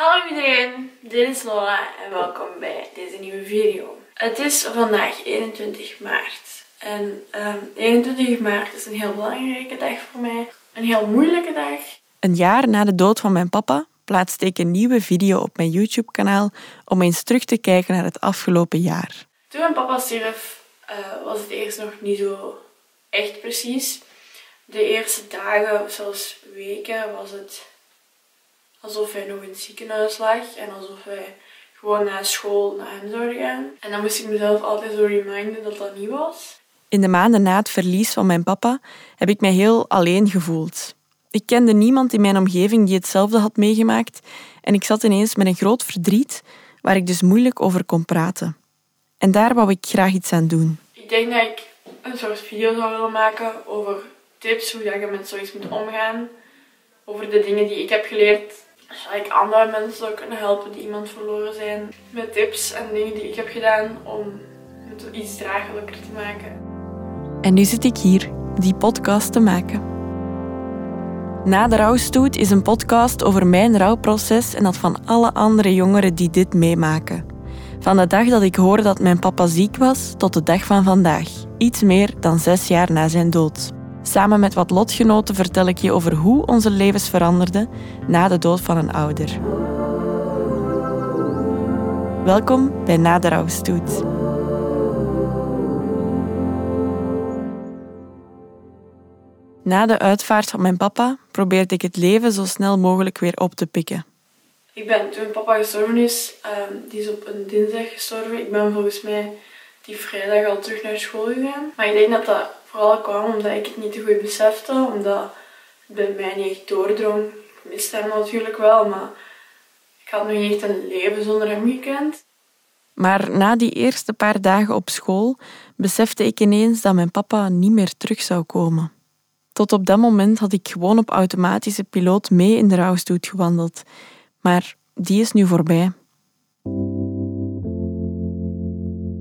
Hallo iedereen, dit is Lola en welkom bij deze nieuwe video. Het is vandaag 21 maart en 21 ehm, maart is een heel belangrijke dag voor mij, een heel moeilijke dag. Een jaar na de dood van mijn papa plaatste ik een nieuwe video op mijn YouTube-kanaal om eens terug te kijken naar het afgelopen jaar. Toen mijn papa stierf uh, was het eerst nog niet zo echt precies. De eerste dagen, zelfs weken, was het alsof hij nog in het ziekenhuis lag en alsof wij gewoon naar school naar hem zouden gaan. En dan moest ik mezelf altijd zo reminden dat dat niet was. In de maanden na het verlies van mijn papa heb ik mij heel alleen gevoeld. Ik kende niemand in mijn omgeving die hetzelfde had meegemaakt en ik zat ineens met een groot verdriet waar ik dus moeilijk over kon praten. En daar wou ik graag iets aan doen. Ik denk dat ik een soort video zou willen maken over tips hoe je met zoiets moet omgaan. Over de dingen die ik heb geleerd zodat ik andere mensen zou kunnen helpen die iemand verloren zijn. Met tips en dingen die ik heb gedaan om het iets draaglijker te maken. En nu zit ik hier, die podcast te maken. Na de rouwstoet is een podcast over mijn rouwproces en dat van alle andere jongeren die dit meemaken. Van de dag dat ik hoorde dat mijn papa ziek was tot de dag van vandaag, iets meer dan zes jaar na zijn dood. Samen met wat lotgenoten vertel ik je over hoe onze levens veranderden na de dood van een ouder. Welkom bij Na de Rouwstoet. Na de uitvaart van mijn papa probeerde ik het leven zo snel mogelijk weer op te pikken. Ik ben toen papa gestorven is, um, die is op een dinsdag gestorven. Ik ben volgens mij die vrijdag al terug naar school gegaan. Maar ik denk dat dat vooral kwam omdat ik het niet te goed besefte, omdat het bij mij niet echt doordrong. Ik miste hem natuurlijk wel, maar ik had nog niet echt een leven zonder hem gekend. Maar na die eerste paar dagen op school besefte ik ineens dat mijn papa niet meer terug zou komen. Tot op dat moment had ik gewoon op automatische piloot mee in de rouwstoet gewandeld. Maar die is nu voorbij.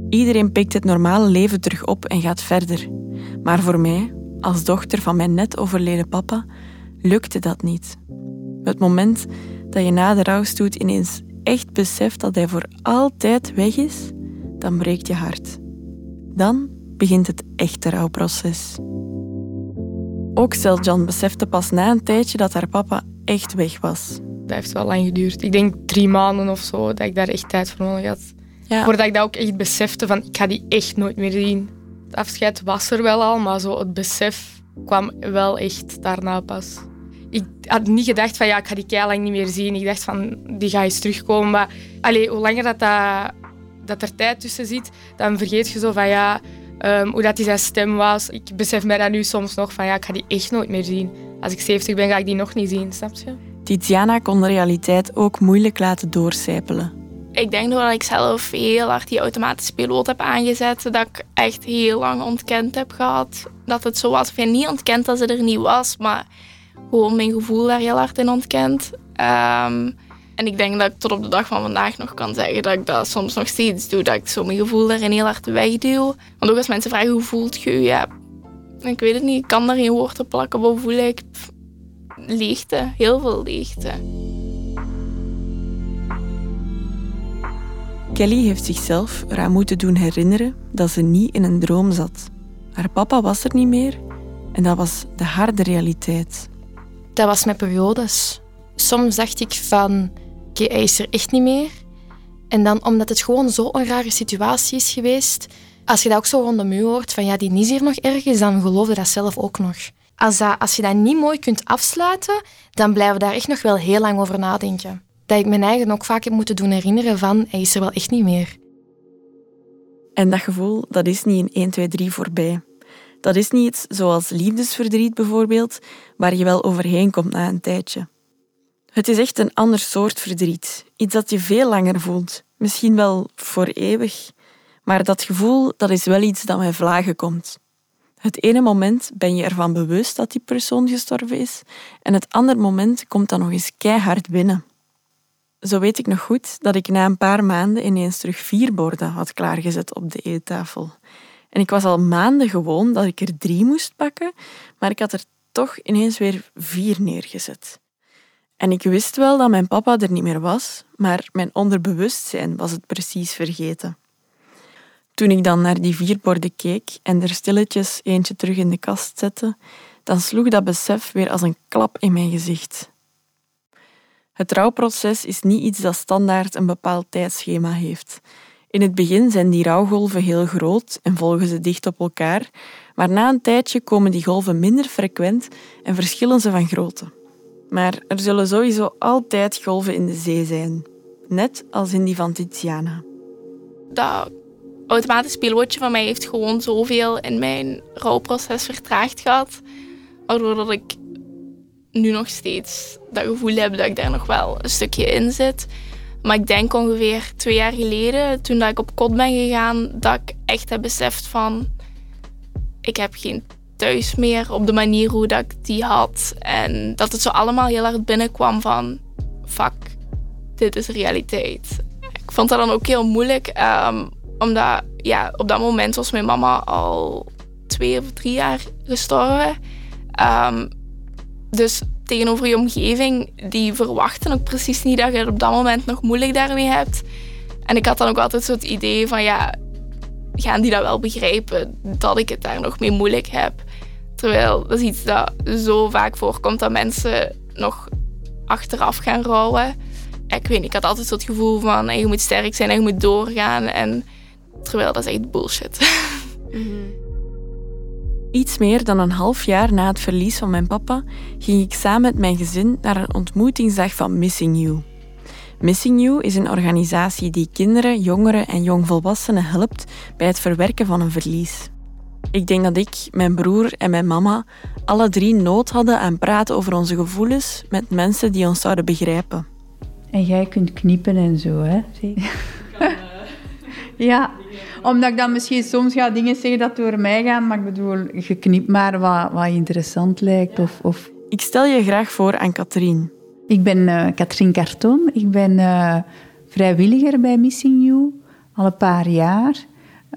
Iedereen pikt het normale leven terug op en gaat verder. Maar voor mij, als dochter van mijn net overleden papa, lukte dat niet. Het moment dat je na de rouwstoet ineens echt beseft dat hij voor altijd weg is, dan breekt je hart. Dan begint het echte rouwproces. Ook Seljan besefte pas na een tijdje dat haar papa echt weg was. Dat heeft wel lang geduurd. Ik denk drie maanden of zo dat ik daar echt tijd voor nodig had. Ja. Voordat ik dat ook echt besefte van ik ga die echt nooit meer zien. Het afscheid was er wel al, maar zo het besef kwam wel echt daarna pas. Ik had niet gedacht van ja, ik ga die kei lang niet meer zien. Ik dacht van die gaat eens terugkomen. Maar allee, hoe langer dat, dat, er tijd tussen zit, dan vergeet je zo van ja, um, hoe dat die zijn stem was. Ik besef mij dat nu soms nog van ja, ik ga die echt nooit meer zien. Als ik 70 ben, ga ik die nog niet zien, snap je? Tiziana kon de realiteit ook moeilijk laten doorcijpelen. Ik denk dat ik zelf heel hard die automatische piloot heb aangezet. Dat ik echt heel lang ontkend heb gehad dat het zo was. Of je niet ontkend dat ze er niet was, maar gewoon mijn gevoel daar heel hard in ontkend. Um, en ik denk dat ik tot op de dag van vandaag nog kan zeggen dat ik dat soms nog steeds doe. Dat ik zo mijn gevoel daarin heel hard wegduw. Want ook als mensen vragen hoe voelt je ja, ik weet het niet. Ik kan daar geen woord plakken. Wat voel ik? leegte. Heel veel leegte. Kelly heeft zichzelf eraan moeten doen herinneren dat ze niet in een droom zat. Haar papa was er niet meer en dat was de harde realiteit. Dat was mijn periodes. Soms dacht ik van, oké, hij is er echt niet meer. En dan, omdat het gewoon zo'n rare situatie is geweest, als je dat ook zo rondom je hoort, van ja, die is hier nog ergens, dan geloof je dat zelf ook nog. Als, dat, als je dat niet mooi kunt afsluiten, dan blijven we daar echt nog wel heel lang over nadenken dat ik mijn eigen ook vaak heb moeten doen herinneren van hij is er wel echt niet meer. En dat gevoel, dat is niet in 1, 2, 3 voorbij. Dat is niet iets zoals liefdesverdriet bijvoorbeeld, waar je wel overheen komt na een tijdje. Het is echt een ander soort verdriet. Iets dat je veel langer voelt. Misschien wel voor eeuwig. Maar dat gevoel, dat is wel iets dat met vlagen komt. Het ene moment ben je ervan bewust dat die persoon gestorven is, en het andere moment komt dan nog eens keihard binnen. Zo weet ik nog goed dat ik na een paar maanden ineens terug vier borden had klaargezet op de eettafel. En ik was al maanden gewoon dat ik er drie moest pakken, maar ik had er toch ineens weer vier neergezet. En ik wist wel dat mijn papa er niet meer was, maar mijn onderbewustzijn was het precies vergeten. Toen ik dan naar die vier borden keek en er stilletjes eentje terug in de kast zette, dan sloeg dat besef weer als een klap in mijn gezicht. Het rouwproces is niet iets dat standaard een bepaald tijdschema heeft. In het begin zijn die rouwgolven heel groot en volgen ze dicht op elkaar, maar na een tijdje komen die golven minder frequent en verschillen ze van grootte. Maar er zullen sowieso altijd golven in de zee zijn, net als in die van Tiziana. Dat automatisch pilootje van mij heeft gewoon zoveel in mijn rouwproces vertraagd gehad, waardoor ik nu nog steeds dat gevoel heb dat ik daar nog wel een stukje in zit. Maar ik denk ongeveer twee jaar geleden, toen dat ik op kot ben gegaan, dat ik echt heb beseft van... Ik heb geen thuis meer op de manier hoe dat ik die had. En dat het zo allemaal heel hard binnenkwam van... Fuck, dit is realiteit. Ik vond dat dan ook heel moeilijk, ehm, omdat ja, op dat moment was mijn mama al twee of drie jaar gestorven. Um, dus tegenover je omgeving, die verwachten ook precies niet dat je het op dat moment nog moeilijk daarmee hebt. En ik had dan ook altijd zo het idee van ja, gaan die dat wel begrijpen dat ik het daar nog mee moeilijk heb? Terwijl dat is iets dat zo vaak voorkomt dat mensen nog achteraf gaan rouwen. Ik weet niet, ik had altijd zo het gevoel van je moet sterk zijn en je moet doorgaan. En terwijl dat is echt bullshit. Mm Iets meer dan een half jaar na het verlies van mijn papa ging ik samen met mijn gezin naar een ontmoetingsdag van Missing You. Missing You is een organisatie die kinderen, jongeren en jongvolwassenen helpt bij het verwerken van een verlies. Ik denk dat ik, mijn broer en mijn mama alle drie nood hadden aan praten over onze gevoelens met mensen die ons zouden begrijpen. En jij kunt kniepen en zo, hè? Ja, omdat ik dan misschien soms ga dingen zeggen dat door mij gaan, maar ik bedoel, je knipt maar wat, wat interessant lijkt. Of, of... Ik stel je graag voor aan Katrien. Ik ben uh, Katrien Carton. Ik ben uh, vrijwilliger bij Missing You al een paar jaar.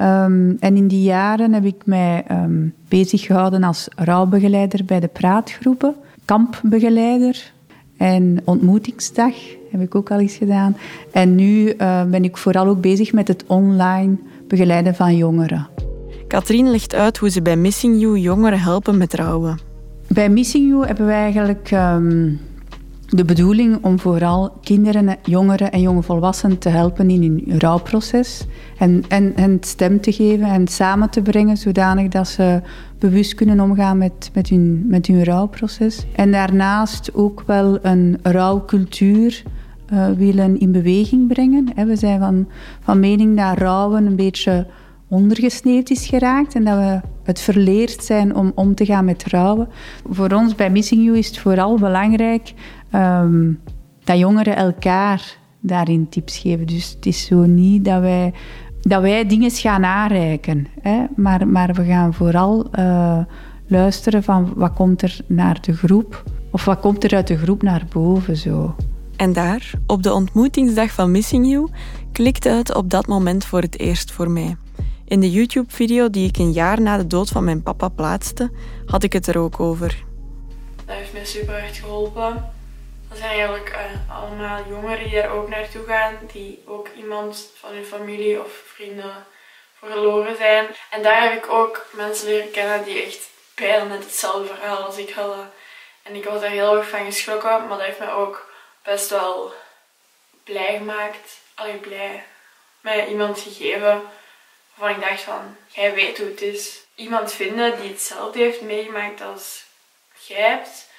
Um, en in die jaren heb ik mij um, bezig gehouden als rouwbegeleider bij de praatgroepen, kampbegeleider en ontmoetingsdag heb ik ook al eens gedaan. En nu uh, ben ik vooral ook bezig met het online begeleiden van jongeren. Katrien legt uit hoe ze bij Missing You jongeren helpen met rouwen. Bij Missing You hebben wij eigenlijk um, de bedoeling om vooral kinderen, jongeren en jonge volwassenen te helpen in hun rouwproces. En, en, en stem te geven en samen te brengen, zodanig dat ze bewust kunnen omgaan met, met, hun, met hun rouwproces. En daarnaast ook wel een rouwcultuur uh, willen in beweging brengen. We zijn van, van mening dat rouwen een beetje ondergesneeuwd is geraakt en dat we het verleerd zijn om om te gaan met rouwen. Voor ons bij Missing You is het vooral belangrijk um, dat jongeren elkaar daarin tips geven. Dus het is zo niet dat wij, dat wij dingen gaan aanreiken, hè? Maar, maar we gaan vooral uh, luisteren van wat komt er naar de groep of wat komt er uit de groep naar boven. Zo. En daar, op de ontmoetingsdag van Missing You, klikte het op dat moment voor het eerst voor mij. In de YouTube-video die ik een jaar na de dood van mijn papa plaatste, had ik het er ook over. Dat heeft mij super erg geholpen. Dat zijn eigenlijk uh, allemaal jongeren die daar ook naartoe gaan, die ook iemand van hun familie of vrienden verloren zijn. En daar heb ik ook mensen leren kennen die echt bijna net hetzelfde verhaal als ik hadden. En ik was daar heel erg van geschrokken, maar dat heeft mij ook best wel blij gemaakt. Allee, blij. Mij iemand gegeven waarvan ik dacht van, jij weet hoe het is. Iemand vinden die hetzelfde heeft meegemaakt als jij hebt,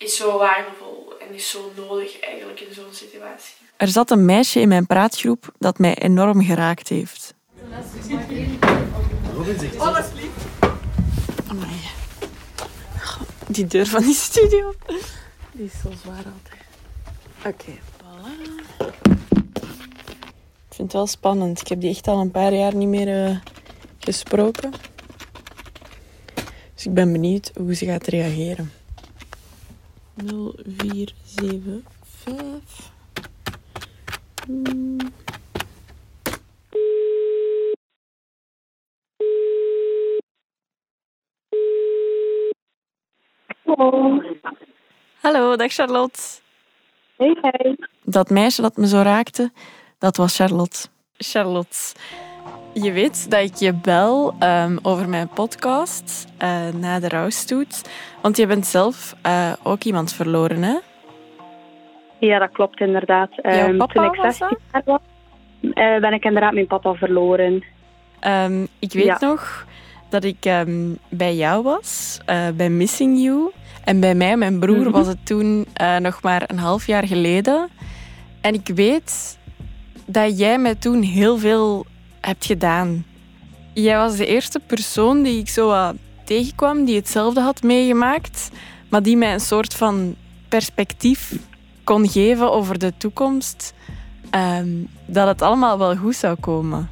is zo waardevol en is zo nodig eigenlijk in zo'n situatie. Er zat een meisje in mijn praatgroep dat mij enorm geraakt heeft. Oh, is lief. Die deur van die studio. Die is zo zwaar altijd. Oké, voilà. Ik vind het wel spannend. Ik heb die echt al een paar jaar niet meer uh, gesproken. Dus ik ben benieuwd hoe ze gaat reageren. 0475. Hmm. Hallo. Hallo, dag Charlotte. Hey, hey. Dat meisje dat me zo raakte, dat was Charlotte. Charlotte, je weet dat ik je bel um, over mijn podcast uh, na de rouwstoet. Want je bent zelf uh, ook iemand verloren, hè? Ja, dat klopt inderdaad. Um, papa toen ik 16 jaar was, uh, ben ik inderdaad mijn papa verloren. Um, ik weet ja. nog dat ik bij jou was, bij Missing You. En bij mij, mijn broer, mm -hmm. was het toen nog maar een half jaar geleden. En ik weet dat jij mij toen heel veel hebt gedaan. Jij was de eerste persoon die ik zo tegenkwam, die hetzelfde had meegemaakt, maar die mij een soort van perspectief kon geven over de toekomst. Um, dat het allemaal wel goed zou komen.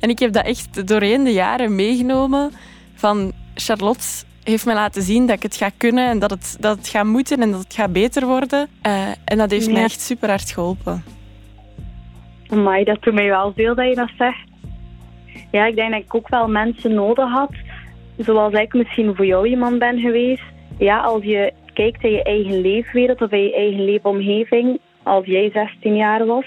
En ik heb dat echt doorheen de jaren meegenomen. Van Charlotte heeft mij laten zien dat ik het ga kunnen en dat het, dat het gaat moeten en dat het gaat beter worden. Uh, en dat heeft ja. mij echt super hard geholpen. Amai, dat doet mij wel veel dat je dat zegt. Ja, ik denk dat ik ook wel mensen nodig had. Zoals ik misschien voor jou iemand ben geweest. Ja, als je kijkt in je eigen leefwereld of je eigen leefomgeving. Als jij 16 jaar was.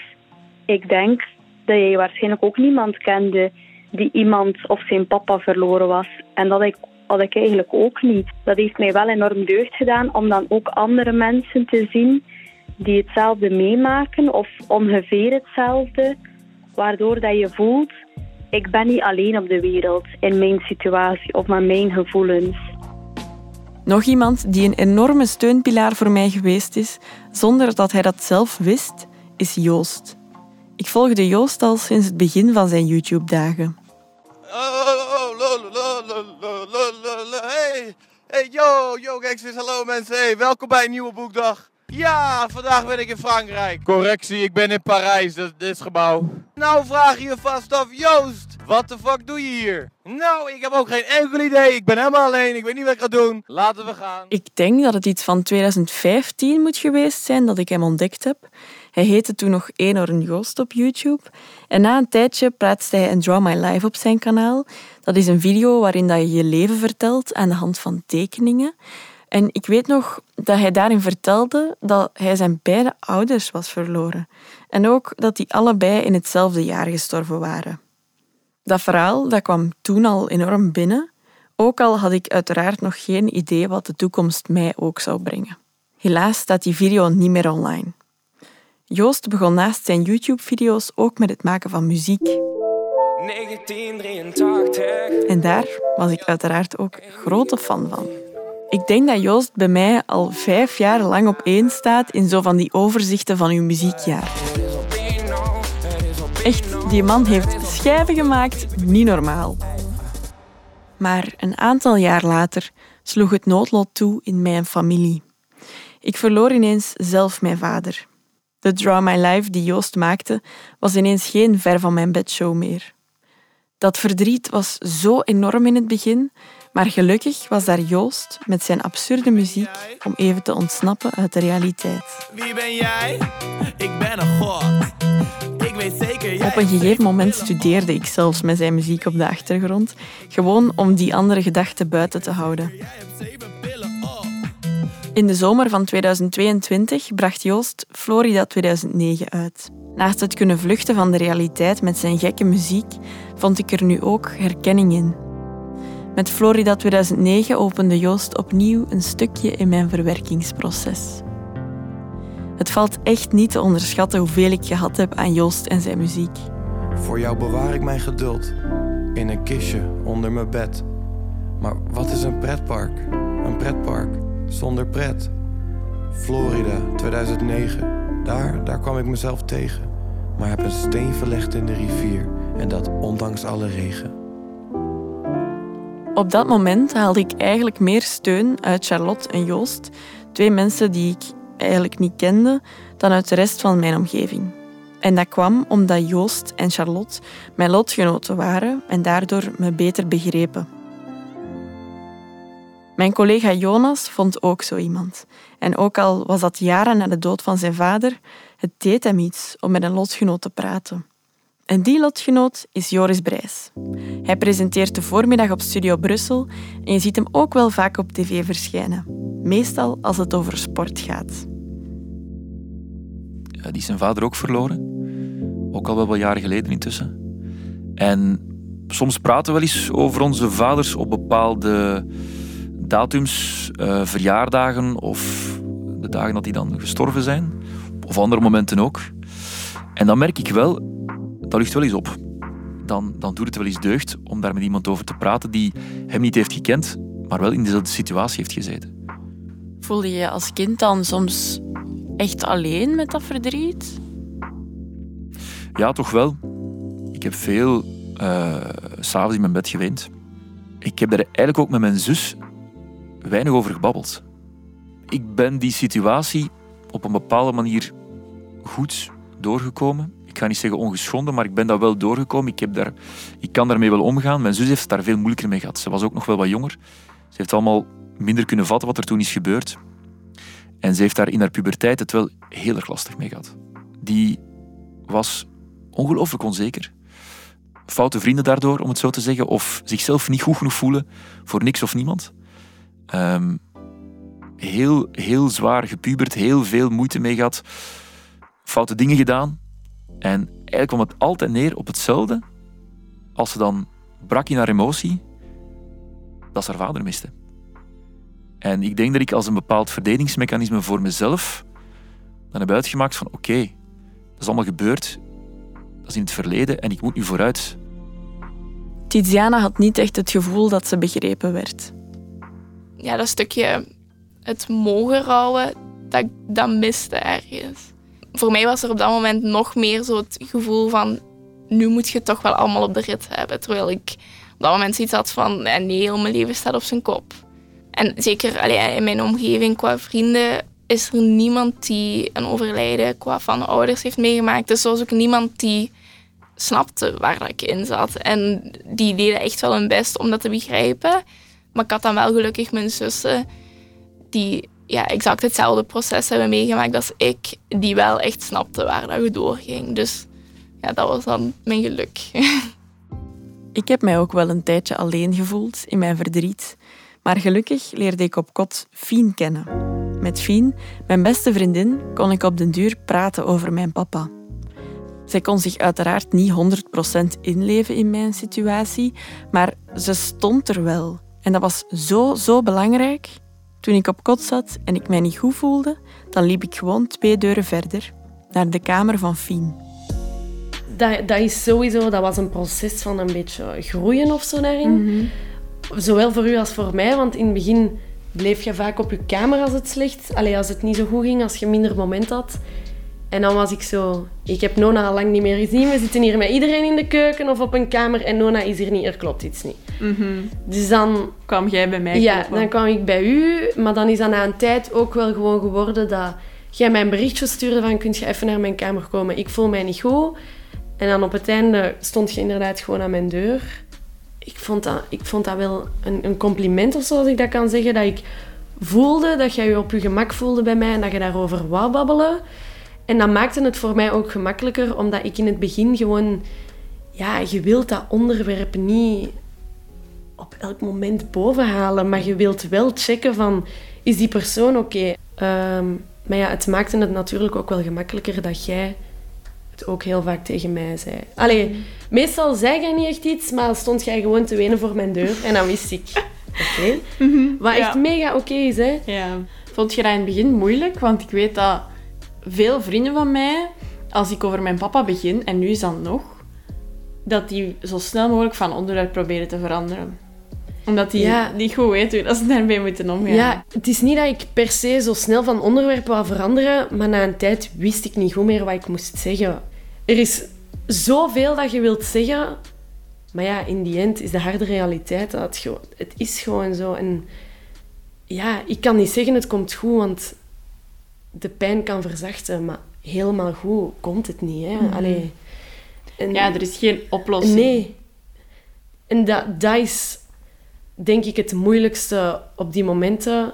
Ik denk dat jij waarschijnlijk ook niemand kende die iemand of zijn papa verloren was. En dat ik, had ik eigenlijk ook niet. Dat heeft mij wel enorm deugd gedaan om dan ook andere mensen te zien die hetzelfde meemaken of ongeveer hetzelfde. Waardoor dat je voelt, ik ben niet alleen op de wereld in mijn situatie of met mijn gevoelens. Nog iemand die een enorme steunpilaar voor mij geweest is, zonder dat hij dat zelf wist, is Joost. Ik volgde Joost al sinds het begin van zijn YouTube-dagen. Hey, hey, yo, yo, gangsters, hallo mensen. Hey, welkom bij een nieuwe boekdag. Ja, vandaag ben ik in Frankrijk. Correctie, ik ben in Parijs, dat is dit gebouw. Nou vraag je je vast af, Joost, wat de fuck doe je hier? Nou, ik heb ook geen enkel idee. Ik ben helemaal alleen, ik weet niet wat ik ga doen. Laten we gaan. Ik denk dat het iets van 2015 moet geweest zijn dat ik hem ontdekt heb. Hij heette toen nog Eenhoorn Joost op YouTube. En na een tijdje plaatste hij een Draw My Life op zijn kanaal. Dat is een video waarin dat je je leven vertelt aan de hand van tekeningen. En ik weet nog dat hij daarin vertelde dat hij zijn beide ouders was verloren. En ook dat die allebei in hetzelfde jaar gestorven waren. Dat verhaal dat kwam toen al enorm binnen, ook al had ik uiteraard nog geen idee wat de toekomst mij ook zou brengen. Helaas staat die video niet meer online. Joost begon naast zijn YouTube-video's ook met het maken van muziek. 1983. En daar was ik uiteraard ook grote fan van. Ik denk dat Joost bij mij al vijf jaar lang op één staat in zo van die overzichten van uw muziekjaar. Echt, die man heeft schijven gemaakt, niet normaal. Maar een aantal jaar later sloeg het noodlot toe in mijn familie. Ik verloor ineens zelf mijn vader. De Draw My Life die Joost maakte, was ineens geen ver van mijn bedshow meer. Dat verdriet was zo enorm in het begin, maar gelukkig was daar Joost met zijn absurde muziek om even te ontsnappen uit de realiteit. Wie ben jij? Ik ben een god. Ik weet zeker jij Op een gegeven moment studeerde ik zelfs met zijn muziek op de achtergrond, gewoon om die andere gedachten buiten te houden. In de zomer van 2022 bracht Joost Florida 2009 uit. Naast het kunnen vluchten van de realiteit met zijn gekke muziek, vond ik er nu ook herkenning in. Met Florida 2009 opende Joost opnieuw een stukje in mijn verwerkingsproces. Het valt echt niet te onderschatten hoeveel ik gehad heb aan Joost en zijn muziek. Voor jou bewaar ik mijn geduld in een kistje onder mijn bed. Maar wat is een pretpark? Een pretpark zonder pret. Florida 2009. Daar, daar kwam ik mezelf tegen. Maar heb een steen verlegd in de rivier. En dat ondanks alle regen. Op dat moment haalde ik eigenlijk meer steun uit Charlotte en Joost, twee mensen die ik eigenlijk niet kende, dan uit de rest van mijn omgeving. En dat kwam omdat Joost en Charlotte mijn lotgenoten waren en daardoor me beter begrepen. Mijn collega Jonas vond ook zo iemand. En ook al was dat jaren na de dood van zijn vader, het deed hem iets om met een lotgenoot te praten. En die lotgenoot is Joris Brijs. Hij presenteert de voormiddag op Studio Brussel en je ziet hem ook wel vaak op tv verschijnen. Meestal als het over sport gaat. Ja, die is zijn vader ook verloren. Ook al wel wat jaren geleden intussen. En soms praten we wel eens over onze vaders op bepaalde datums, uh, verjaardagen of de dagen dat die dan gestorven zijn. Of andere momenten ook. En dan merk ik wel dat ligt wel eens op. Dan, dan doet het wel eens deugd om daar met iemand over te praten die hem niet heeft gekend, maar wel in dezelfde situatie heeft gezeten. Voelde je als kind dan soms echt alleen met dat verdriet? Ja, toch wel. Ik heb veel uh, s'avonds in mijn bed geweend. Ik heb daar eigenlijk ook met mijn zus weinig over gebabbeld. Ik ben die situatie op een bepaalde manier goed doorgekomen ik ga niet zeggen ongeschonden, maar ik ben daar wel doorgekomen. Ik, heb daar, ik kan daarmee wel omgaan. Mijn zus heeft daar veel moeilijker mee gehad. Ze was ook nog wel wat jonger. Ze heeft allemaal minder kunnen vatten wat er toen is gebeurd. En ze heeft daar in haar puberteit het wel heel erg lastig mee gehad. Die was ongelooflijk onzeker. Foute vrienden daardoor, om het zo te zeggen. Of zichzelf niet goed genoeg voelen voor niks of niemand. Um, heel, heel zwaar gepubert, heel veel moeite mee gehad. Foute dingen gedaan. En eigenlijk kwam het altijd neer op hetzelfde. Als ze dan brak in haar emotie, dat ze haar vader miste. En ik denk dat ik als een bepaald verdedigingsmechanisme voor mezelf dan heb uitgemaakt van oké, dat is allemaal gebeurd, dat is in het verleden en ik moet nu vooruit. Tiziana had niet echt het gevoel dat ze begrepen werd. Ja, dat stukje het mogen rouwen, dat, dat miste ergens voor mij was er op dat moment nog meer zo het gevoel van nu moet je het toch wel allemaal op de rit hebben. Terwijl ik op dat moment zoiets had van nee, heel mijn leven staat op zijn kop. En zeker allee, in mijn omgeving qua vrienden is er niemand die een overlijden qua van ouders heeft meegemaakt. Dus er was ook niemand die snapte waar ik in zat. En die deden echt wel hun best om dat te begrijpen. Maar ik had dan wel gelukkig mijn zussen die ja, exact hetzelfde proces hebben meegemaakt als ik, die wel echt snapte waar dat we doorging. Dus ja, dat was dan mijn geluk. Ik heb mij ook wel een tijdje alleen gevoeld in mijn verdriet. Maar gelukkig leerde ik op kot Fien kennen. Met Fien, mijn beste vriendin, kon ik op den duur praten over mijn papa. Zij kon zich uiteraard niet 100% inleven in mijn situatie, maar ze stond er wel. En dat was zo, zo belangrijk. Toen ik op kot zat en ik mij niet goed voelde, dan liep ik gewoon twee deuren verder, naar de kamer van Fien. Dat, dat is sowieso, dat was een proces van een beetje groeien of zo daarin. Mhm. Zowel voor u als voor mij, want in het begin bleef je vaak op je kamer als het slecht, allee, als het niet zo goed ging, als je minder moment had. En dan was ik zo... Ik heb Nona al lang niet meer gezien. We zitten hier met iedereen in de keuken of op een kamer en Nona is hier niet. Er klopt iets niet. Mhm. Dus dan... Kwam jij bij mij Ja, dan kwam ik bij u. Maar dan is dat na een tijd ook wel gewoon geworden dat jij mij een berichtje stuurde van... Kunt je even naar mijn kamer komen? Ik voel mij niet goed. En dan op het einde stond je inderdaad gewoon aan mijn deur. Ik vond dat, ik vond dat wel een, een compliment of zo, als ik dat kan zeggen. Dat ik voelde dat jij je op je gemak voelde bij mij en dat je daarover wou babbelen. En dat maakte het voor mij ook gemakkelijker, omdat ik in het begin gewoon... Ja, je wilt dat onderwerp niet op elk moment bovenhalen, maar je wilt wel checken van... Is die persoon oké? Ehm, maar ja, het maakte het natuurlijk ook wel gemakkelijker dat jij het ook heel vaak tegen mij zei. Allee, meestal zei jij niet echt iets, maar stond jij gewoon te wenen voor mijn deur. En dan wist ik, oké. Wat echt mega oké is, hè. Ja. Vond je dat in het begin moeilijk? Want ik weet dat veel vrienden van mij, als ik over mijn papa begin, en nu is dat nog, dat die zo snel mogelijk van onderwerp proberen te veranderen omdat die niet goed weten hoe ze daarmee moeten omgaan. Ja, het is niet dat ik per se zo snel van onderwerp wou veranderen, maar na een tijd wist ik niet goed meer wat ik moest zeggen. Er is zoveel dat je wilt zeggen, maar ja, in die end is de harde realiteit dat het, gewoon, het is gewoon zo. En ja, ik kan niet zeggen het komt goed, want de pijn kan verzachten, maar helemaal goed komt het niet. Hè? En, ja, er is geen oplossing. Nee. En dat, dat is, denk ik, het moeilijkste op die momenten.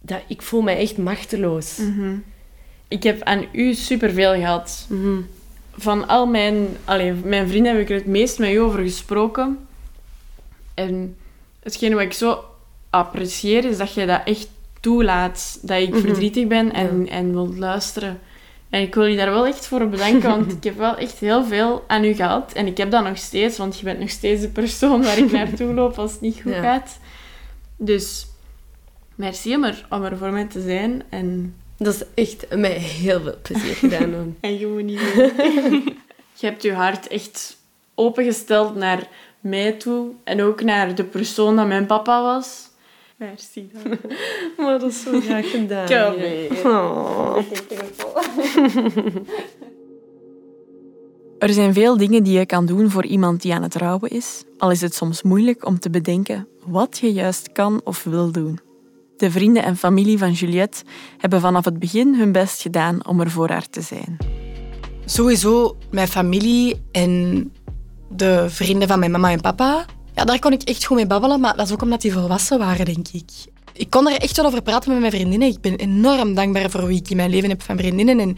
Dat ik voel me echt machteloos. Mm Ik heb aan u superveel gehad. Mhm. van al mijn, allee, mijn vrienden heb ik er het meest met u over gesproken. En hetgene wat ik zo apprecieer is dat je dat echt toelaat. Dat ik Mhm. verdrietig ben en, en wil luisteren. En ik wil je daar wel echt voor bedanken, want ik heb wel echt heel veel aan u gehad. En ik heb dat nog steeds, want je bent nog steeds de persoon waar ik naartoe loop als het niet goed Ja. gaat. Dus merci om er, om er voor mij te zijn. En, Dat is echt mij heel veel plezier gedaan. en je moet niet. Je hebt je hart echt opengesteld naar mij toe. En ook naar de persoon dat mijn papa was. Merci. maar dat is zo graag gedaan. Kom. Oh. Er zijn veel dingen die je kan doen voor iemand die aan het rouwen is, al is het soms moeilijk om te bedenken wat je juist kan of wil doen. De vrienden en familie van Juliette hebben vanaf het begin hun best gedaan om er voor haar te zijn. Sowieso mijn familie en de vrienden van mijn mama en papa. Ja, daar kon ik echt goed mee babbelen, maar dat is ook omdat die volwassen waren, denk ik. Ik kon er echt wel over praten met mijn vriendinnen. Ik ben enorm dankbaar voor wie ik in mijn leven heb van vriendinnen. En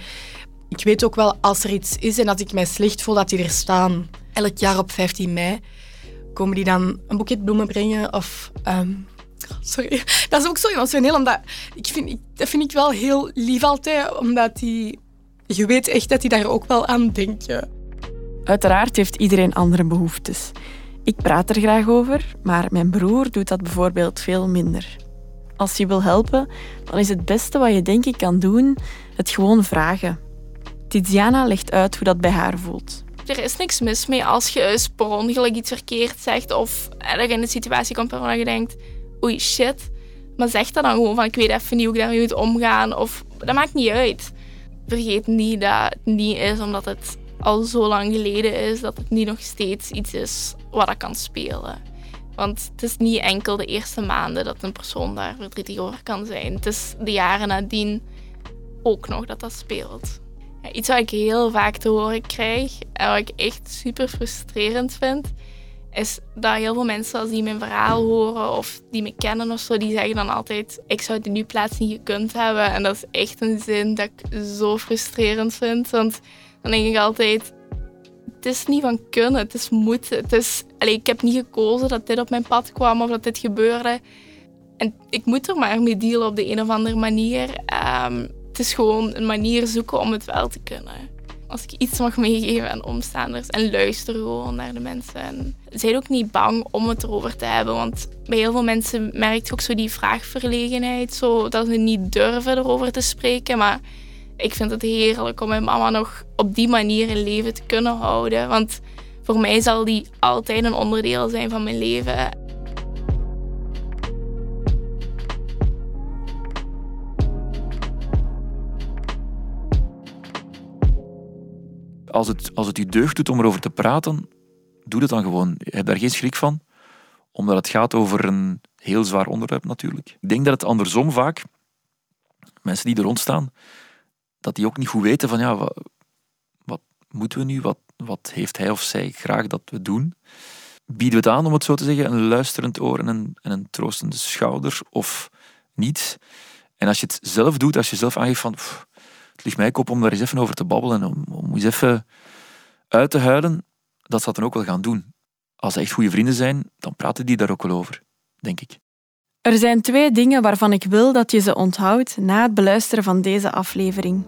ik weet ook wel, als er iets is en als ik mij slecht voel, dat die er staan. Elk jaar op 15 mei komen die dan een boeket bloemen brengen of... ehm, sorry, dat is ook zo emotioneel, omdat ik vind, ik, dat vind ik wel heel lief altijd, omdat die... Je weet echt dat die daar ook wel aan denken. Uiteraard heeft iedereen andere behoeftes. Ik praat er graag over, maar mijn broer doet dat bijvoorbeeld veel minder. Als je wil helpen, dan is het beste wat je denk ik kan doen het gewoon vragen. Tiziana legt uit hoe dat bij haar voelt. Er is niks mis mee als je per ongeluk iets verkeerd zegt of er in een situatie komt waarvan je denkt, oei shit. Maar zeg dat dan gewoon van ik weet even niet hoe ik daarmee moet omgaan of dat maakt niet uit. Vergeet niet dat het niet is omdat het al zo lang geleden is dat het niet nog steeds iets is wat dat kan spelen. Want het is niet enkel de eerste maanden dat een persoon daar verdrietig over kan zijn. Het is de jaren nadien ook nog dat dat speelt. Ja, iets wat ik heel vaak te horen krijg en wat ik echt super frustrerend vind, is dat heel veel mensen als die mijn verhaal horen of die me kennen of zo, die zeggen dan altijd, ik zou het in uw plaats niet gekund hebben. En dat is echt een zin dat ik zo frustrerend vind. Want dan denk ik altijd, het is niet van kunnen, het is moeten. Het is, allee, ik heb niet gekozen dat dit op mijn pad kwam of dat dit gebeurde. En ik moet er maar mee dealen op de een of andere manier. Ehm, het is gewoon een manier zoeken om het wel te kunnen. Als ik iets mag meegeven aan omstaanders en luister gewoon naar de mensen. En zijn ook niet bang om het erover te hebben. Want bij heel veel mensen merk je ook zo die vraagverlegenheid. Zo, dat ze niet durven erover te spreken. Maar ik vind het heerlijk om mijn mama nog op die manier in leven te kunnen houden. Want voor mij zal die altijd een onderdeel zijn van mijn leven. Als het, als het je deugd doet om erover te praten, doe het dan gewoon. Je hebt daar geen schrik van, omdat het gaat over een heel zwaar onderwerp natuurlijk. Ik denk dat het andersom vaak, mensen die er rond staan, dat die ook niet goed weten van ja, wat, wat moeten we nu, wat, wat heeft hij of zij graag dat we doen. Bieden we het aan, om het zo te zeggen, een luisterend oor en een, en een troostende schouder of niet? En als je het zelf doet, als je zelf aangeeft van het ligt mij kop om daar eens even over te babbelen, om, om eens even uit te huilen, dat ze dat dan ook wel gaan doen. Als ze echt goede vrienden zijn, dan praten die daar ook wel over, denk ik. Er zijn twee dingen waarvan ik wil dat je ze onthoudt na het beluisteren van deze aflevering.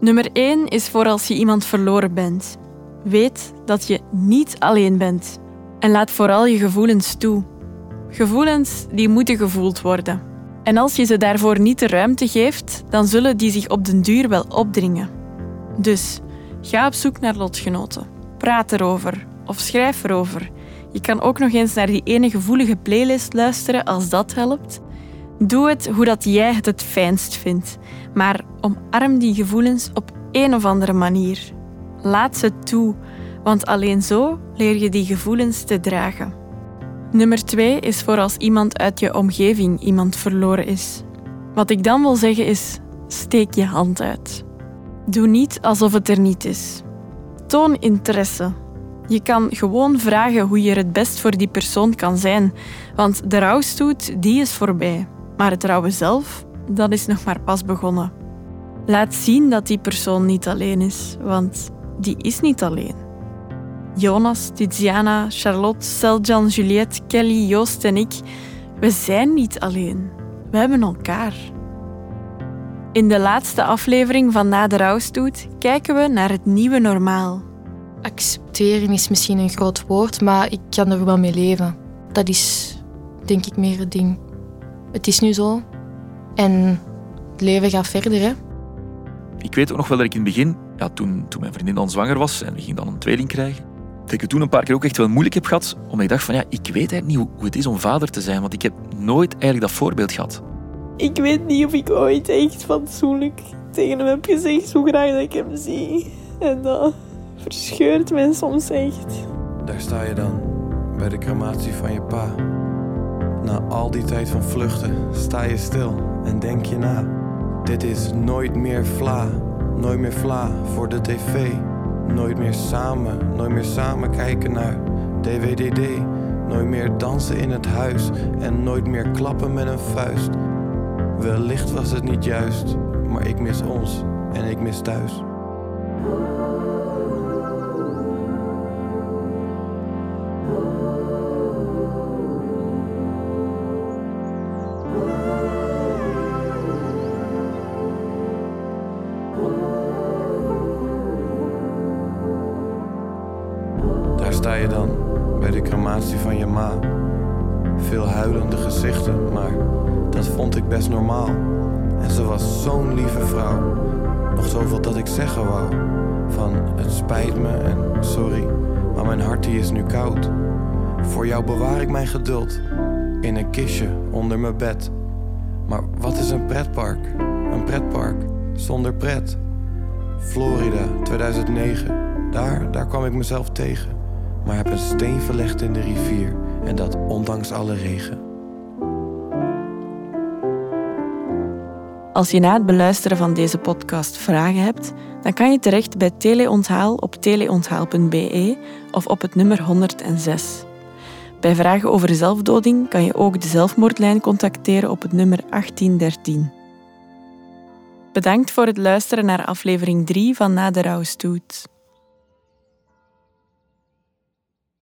Nummer 1 is voor als je iemand verloren bent. Weet dat je niet alleen bent. En laat vooral je gevoelens toe. Gevoelens die moeten gevoeld worden. En als je ze daarvoor niet de ruimte geeft, dan zullen die zich op den duur wel opdringen. Dus ga op zoek naar lotgenoten. Praat erover of schrijf erover. Je kan ook nog eens naar die ene gevoelige playlist luisteren als dat helpt. Doe het hoe dat jij het het fijnst vindt, maar omarm die gevoelens op een of andere manier. Laat ze toe, want alleen zo leer je die gevoelens te dragen. Nummer twee is voor als iemand uit je omgeving iemand verloren is. Wat ik dan wil zeggen is: steek je hand uit. Doe niet alsof het er niet is. Toon interesse. Je kan gewoon vragen hoe je er het best voor die persoon kan zijn, want de rouwstoet die is voorbij, maar het rouwen zelf, dat is nog maar pas begonnen. Laat zien dat die persoon niet alleen is, want die is niet alleen. Jonas, Tiziana, Charlotte, Seljan, Juliette, Kelly, Joost en ik, we zijn niet alleen. We hebben elkaar. In de laatste aflevering van Na de Rouwstoet kijken we naar het nieuwe normaal. Accepteren is misschien een groot woord, maar ik kan er wel mee leven. Dat is denk ik meer het ding. Het is nu zo. En het leven gaat verder, hè. Ik weet ook nog wel dat ik in het begin, ja, toen, toen mijn vriendin dan zwanger was en we gingen dan een tweeling krijgen, dat ik het toen een paar keer ook echt wel moeilijk heb gehad, omdat ik dacht van ja, ik weet eigenlijk niet hoe het is om vader te zijn, want ik heb nooit eigenlijk dat voorbeeld gehad. Ik weet niet of ik ooit echt fatsoenlijk tegen hem heb gezegd hoe graag dat ik hem zie. En dat verscheurt mij soms echt. Daar sta je dan, bij de crematie van je pa. Na al die tijd van vluchten sta je stil en denk je na. Dit is nooit meer vla, nooit meer vla voor de tv. Nooit meer samen, nooit meer samen kijken naar DWDD. Nooit meer dansen in het huis en nooit meer klappen met een vuist. Wellicht was het niet juist, maar ik mis ons en ik mis thuis. Zoveel dat ik zeggen wou. Van het spijt me en sorry, maar mijn hart die is nu koud. Voor jou bewaar ik mijn geduld. In een kistje onder mijn bed. Maar wat is een pretpark? Een pretpark zonder pret. Florida 2009. Daar, daar kwam ik mezelf tegen. Maar heb een steen verlegd in de rivier. En dat ondanks alle regen. Als je na het beluisteren van deze podcast vragen hebt, dan kan je terecht bij Teleonthaal op teleonthaal.be of op het nummer 106. Bij vragen over zelfdoding kan je ook de zelfmoordlijn contacteren op het nummer 1813. Bedankt voor het luisteren naar aflevering 3 van Na de Rouwstoet.